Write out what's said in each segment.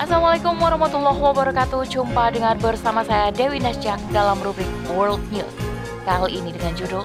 Assalamualaikum warahmatullahi wabarakatuh. Jumpa dengan bersama saya Dewi Nasjak dalam rubrik World News. Kali ini dengan judul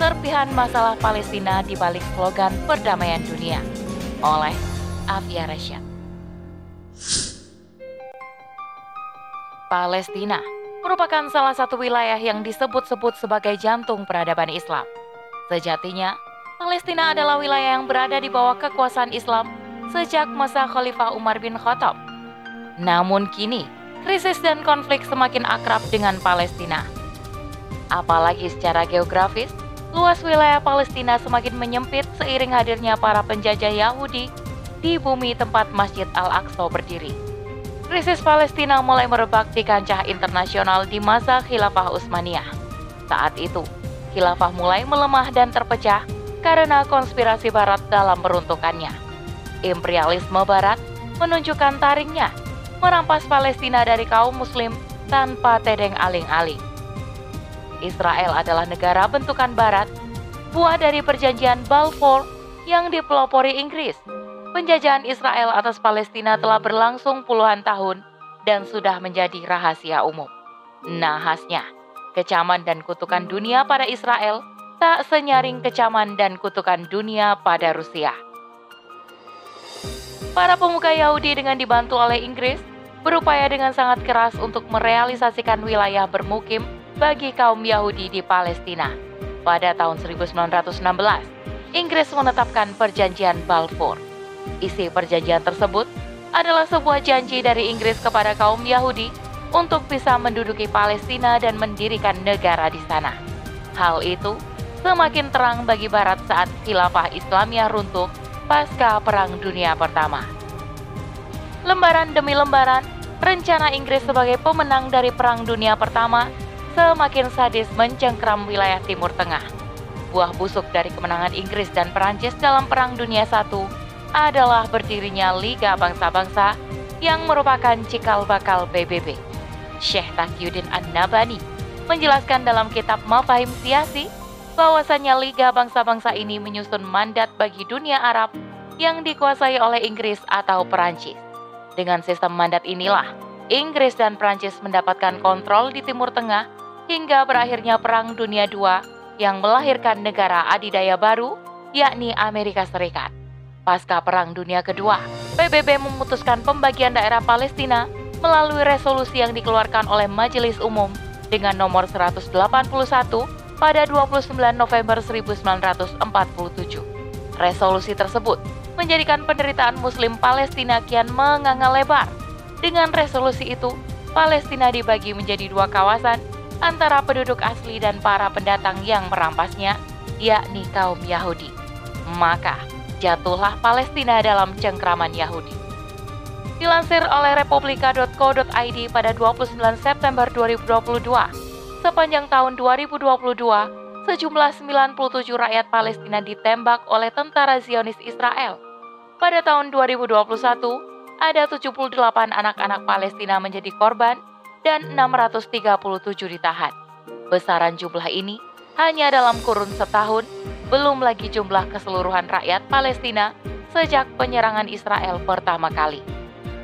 Serpihan Masalah Palestina di balik slogan perdamaian dunia oleh Afia Rasyad. Palestina merupakan salah satu wilayah yang disebut-sebut sebagai jantung peradaban Islam. Sejatinya, Palestina adalah wilayah yang berada di bawah kekuasaan Islam sejak masa Khalifah Umar bin Khattab namun kini, krisis dan konflik semakin akrab dengan Palestina. Apalagi secara geografis, luas wilayah Palestina semakin menyempit seiring hadirnya para penjajah Yahudi di bumi tempat Masjid Al-Aqsa berdiri. Krisis Palestina mulai merebak di kancah internasional di masa Khilafah Utsmaniyah. Saat itu, khilafah mulai melemah dan terpecah karena konspirasi barat dalam peruntukannya. Imperialisme barat menunjukkan taringnya merampas Palestina dari kaum muslim tanpa tedeng aling-aling. Israel adalah negara bentukan barat, buah dari perjanjian Balfour yang dipelopori Inggris. Penjajahan Israel atas Palestina telah berlangsung puluhan tahun dan sudah menjadi rahasia umum. Nahasnya, kecaman dan kutukan dunia pada Israel tak senyaring kecaman dan kutukan dunia pada Rusia. Para pemuka Yahudi dengan dibantu oleh Inggris berupaya dengan sangat keras untuk merealisasikan wilayah bermukim bagi kaum Yahudi di Palestina. Pada tahun 1916, Inggris menetapkan Perjanjian Balfour. Isi perjanjian tersebut adalah sebuah janji dari Inggris kepada kaum Yahudi untuk bisa menduduki Palestina dan mendirikan negara di sana. Hal itu semakin terang bagi Barat saat khilafah Islamiyah runtuh pasca Perang Dunia Pertama. Lembaran demi lembaran, rencana Inggris sebagai pemenang dari Perang Dunia Pertama semakin sadis mencengkram wilayah Timur Tengah. Buah busuk dari kemenangan Inggris dan Perancis dalam Perang Dunia I adalah berdirinya Liga Bangsa-Bangsa yang merupakan cikal bakal PBB. Syekh Taqiyuddin An-Nabani menjelaskan dalam kitab Mafahim Siasi bahwasannya Liga Bangsa-Bangsa ini menyusun mandat bagi dunia Arab yang dikuasai oleh Inggris atau Perancis. Dengan sistem mandat inilah, Inggris dan Prancis mendapatkan kontrol di Timur Tengah hingga berakhirnya Perang Dunia II yang melahirkan negara adidaya baru, yakni Amerika Serikat. Pasca Perang Dunia Kedua, PBB memutuskan pembagian daerah Palestina melalui resolusi yang dikeluarkan oleh Majelis Umum dengan nomor 181 pada 29 November 1947. Resolusi tersebut menjadikan penderitaan Muslim Palestina kian menganga lebar. Dengan resolusi itu, Palestina dibagi menjadi dua kawasan antara penduduk asli dan para pendatang yang merampasnya, yakni kaum Yahudi. Maka, jatuhlah Palestina dalam cengkraman Yahudi. Dilansir oleh republika.co.id pada 29 September 2022, sepanjang tahun 2022, sejumlah 97 rakyat Palestina ditembak oleh tentara Zionis Israel pada tahun 2021, ada 78 anak-anak Palestina menjadi korban dan 637 ditahan. Besaran jumlah ini hanya dalam kurun setahun, belum lagi jumlah keseluruhan rakyat Palestina sejak penyerangan Israel pertama kali.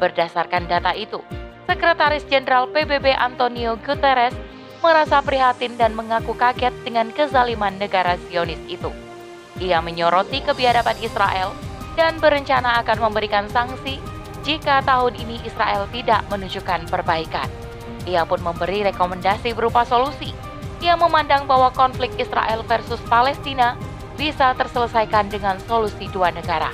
Berdasarkan data itu, Sekretaris Jenderal PBB Antonio Guterres merasa prihatin dan mengaku kaget dengan kezaliman negara Zionis itu. Ia menyoroti kebiadaban Israel dan berencana akan memberikan sanksi jika tahun ini Israel tidak menunjukkan perbaikan. Ia pun memberi rekomendasi berupa solusi yang memandang bahwa konflik Israel versus Palestina bisa terselesaikan dengan solusi dua negara.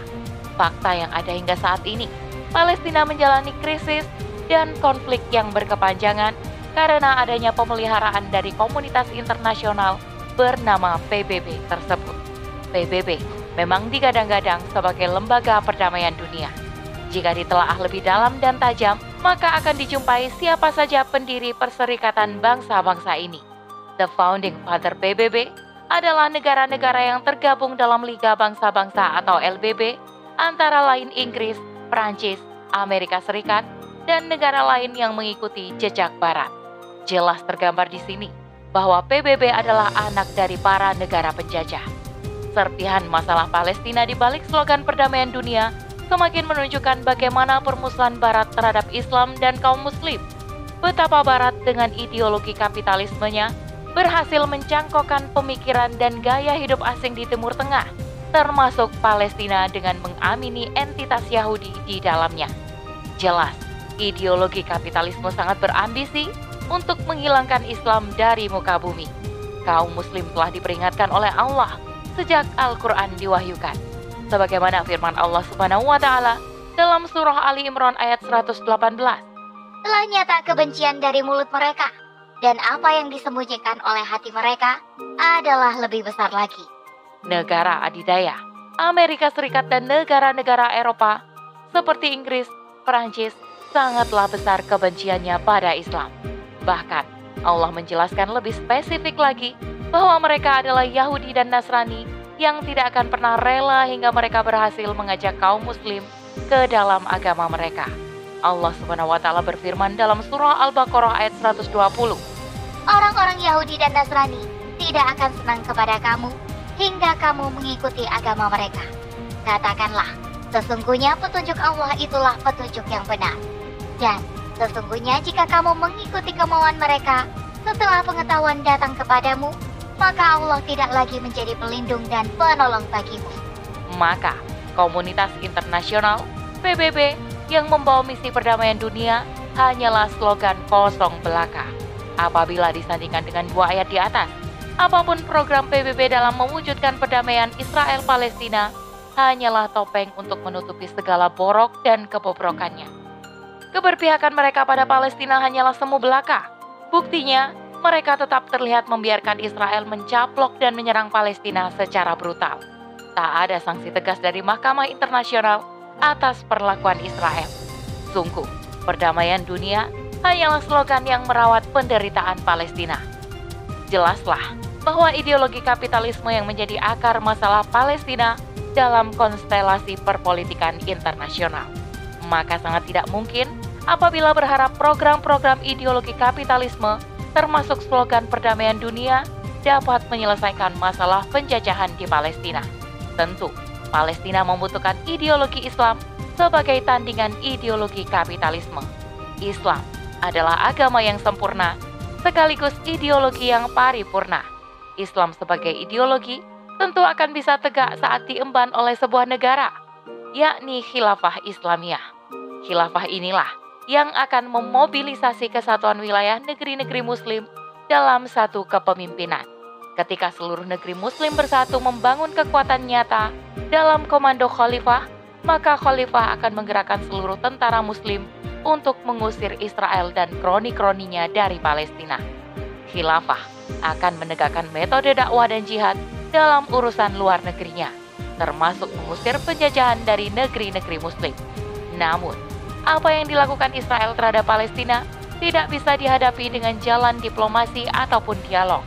Fakta yang ada hingga saat ini, Palestina menjalani krisis dan konflik yang berkepanjangan karena adanya pemeliharaan dari komunitas internasional bernama PBB tersebut. PBB memang digadang-gadang sebagai lembaga perdamaian dunia. Jika ditelaah lebih dalam dan tajam, maka akan dijumpai siapa saja pendiri Perserikatan Bangsa-Bangsa ini. The Founding Father PBB adalah negara-negara yang tergabung dalam Liga Bangsa-Bangsa atau LBB, antara lain Inggris, Prancis, Amerika Serikat, dan negara lain yang mengikuti jejak Barat. Jelas tergambar di sini bahwa PBB adalah anak dari para negara penjajah serpihan masalah Palestina di balik slogan perdamaian dunia semakin menunjukkan bagaimana permusuhan Barat terhadap Islam dan kaum Muslim. Betapa Barat dengan ideologi kapitalismenya berhasil mencangkokkan pemikiran dan gaya hidup asing di Timur Tengah, termasuk Palestina dengan mengamini entitas Yahudi di dalamnya. Jelas, ideologi kapitalisme sangat berambisi untuk menghilangkan Islam dari muka bumi. Kaum muslim telah diperingatkan oleh Allah sejak Al-Quran diwahyukan. Sebagaimana firman Allah subhanahu wa ta'ala dalam surah Ali Imran ayat 118. Telah nyata kebencian dari mulut mereka, dan apa yang disembunyikan oleh hati mereka adalah lebih besar lagi. Negara adidaya, Amerika Serikat dan negara-negara Eropa seperti Inggris, Perancis, sangatlah besar kebenciannya pada Islam. Bahkan, Allah menjelaskan lebih spesifik lagi bahwa mereka adalah Yahudi dan Nasrani yang tidak akan pernah rela hingga mereka berhasil mengajak kaum muslim ke dalam agama mereka. Allah taala berfirman dalam surah Al-Baqarah ayat 120. Orang-orang Yahudi dan Nasrani tidak akan senang kepada kamu hingga kamu mengikuti agama mereka. Katakanlah, sesungguhnya petunjuk Allah itulah petunjuk yang benar. Dan sesungguhnya jika kamu mengikuti kemauan mereka setelah pengetahuan datang kepadamu, maka Allah tidak lagi menjadi pelindung dan penolong bagimu. Maka, komunitas internasional PBB yang membawa misi perdamaian dunia hanyalah slogan kosong belaka. Apabila disandingkan dengan dua ayat di atas, apa pun program PBB dalam mewujudkan perdamaian Israel-Palestina hanyalah topeng untuk menutupi segala borok dan kebobrokannya. Keberpihakan mereka pada Palestina hanyalah semu belaka. Buktinya, mereka tetap terlihat membiarkan Israel mencaplok dan menyerang Palestina secara brutal. Tak ada sanksi tegas dari Mahkamah Internasional atas perlakuan Israel. Sungguh, perdamaian dunia hanyalah slogan yang merawat penderitaan Palestina. Jelaslah bahwa ideologi kapitalisme yang menjadi akar masalah Palestina dalam konstelasi perpolitikan internasional. Maka sangat tidak mungkin apabila berharap program-program ideologi kapitalisme, termasuk slogan perdamaian dunia, dapat menyelesaikan masalah penjajahan di Palestina. Tentu, Palestina membutuhkan ideologi Islam sebagai tandingan ideologi kapitalisme. Islam adalah agama yang sempurna, sekaligus ideologi yang paripurna. Islam sebagai ideologi tentu akan bisa tegak saat diemban oleh sebuah negara, yakni khilafah Islamiyah. Khilafah inilah yang akan memobilisasi kesatuan wilayah negeri-negeri Muslim dalam satu kepemimpinan. Ketika seluruh negeri Muslim bersatu membangun kekuatan nyata dalam komando khalifah, maka khalifah akan menggerakkan seluruh tentara Muslim untuk mengusir Israel dan kroni-kroninya dari Palestina. Khilafah akan menegakkan metode dakwah dan jihad dalam urusan luar negerinya, termasuk mengusir penjajahan dari negeri-negeri Muslim. Namun, apa yang dilakukan Israel terhadap Palestina tidak bisa dihadapi dengan jalan diplomasi ataupun dialog.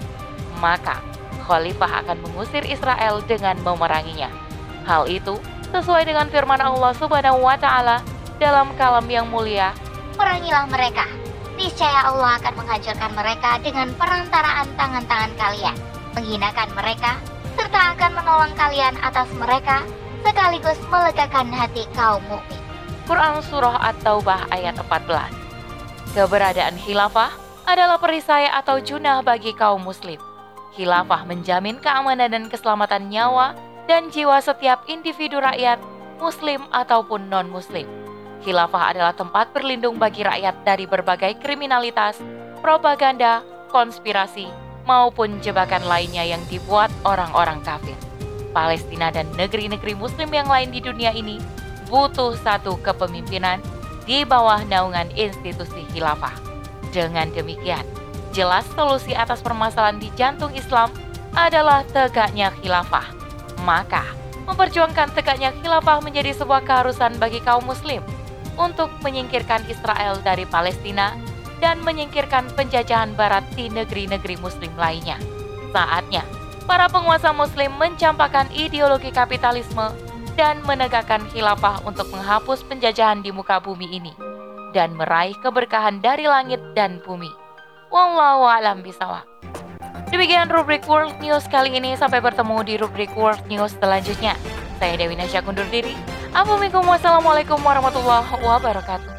Maka, Khalifah akan mengusir Israel dengan memeranginya. Hal itu sesuai dengan firman Allah Subhanahu wa taala dalam kalam yang mulia, "Perangilah mereka. Niscaya Allah akan menghancurkan mereka dengan perantaraan tangan-tangan kalian, menghinakan mereka serta akan menolong kalian atas mereka sekaligus melegakan hati kaum mukmin." Quran Surah At-Taubah ayat 14. Keberadaan khilafah adalah perisai atau junah bagi kaum muslim. Khilafah menjamin keamanan dan keselamatan nyawa dan jiwa setiap individu rakyat, muslim ataupun non-muslim. Khilafah adalah tempat berlindung bagi rakyat dari berbagai kriminalitas, propaganda, konspirasi, maupun jebakan lainnya yang dibuat orang-orang kafir. Palestina dan negeri-negeri muslim yang lain di dunia ini butuh satu kepemimpinan di bawah naungan institusi khilafah. Dengan demikian, jelas solusi atas permasalahan di jantung Islam adalah tegaknya khilafah. Maka, memperjuangkan tegaknya khilafah menjadi sebuah keharusan bagi kaum muslim untuk menyingkirkan Israel dari Palestina dan menyingkirkan penjajahan barat di negeri-negeri muslim lainnya. Saatnya, para penguasa muslim mencampakkan ideologi kapitalisme dan menegakkan khilafah untuk menghapus penjajahan di muka bumi ini dan meraih keberkahan dari langit dan bumi. Wallahu a'lam bishawab. Demikian rubrik World News kali ini. Sampai bertemu di rubrik World News selanjutnya. Saya Dewi Nasya kundur diri. Assalamualaikum warahmatullahi wabarakatuh.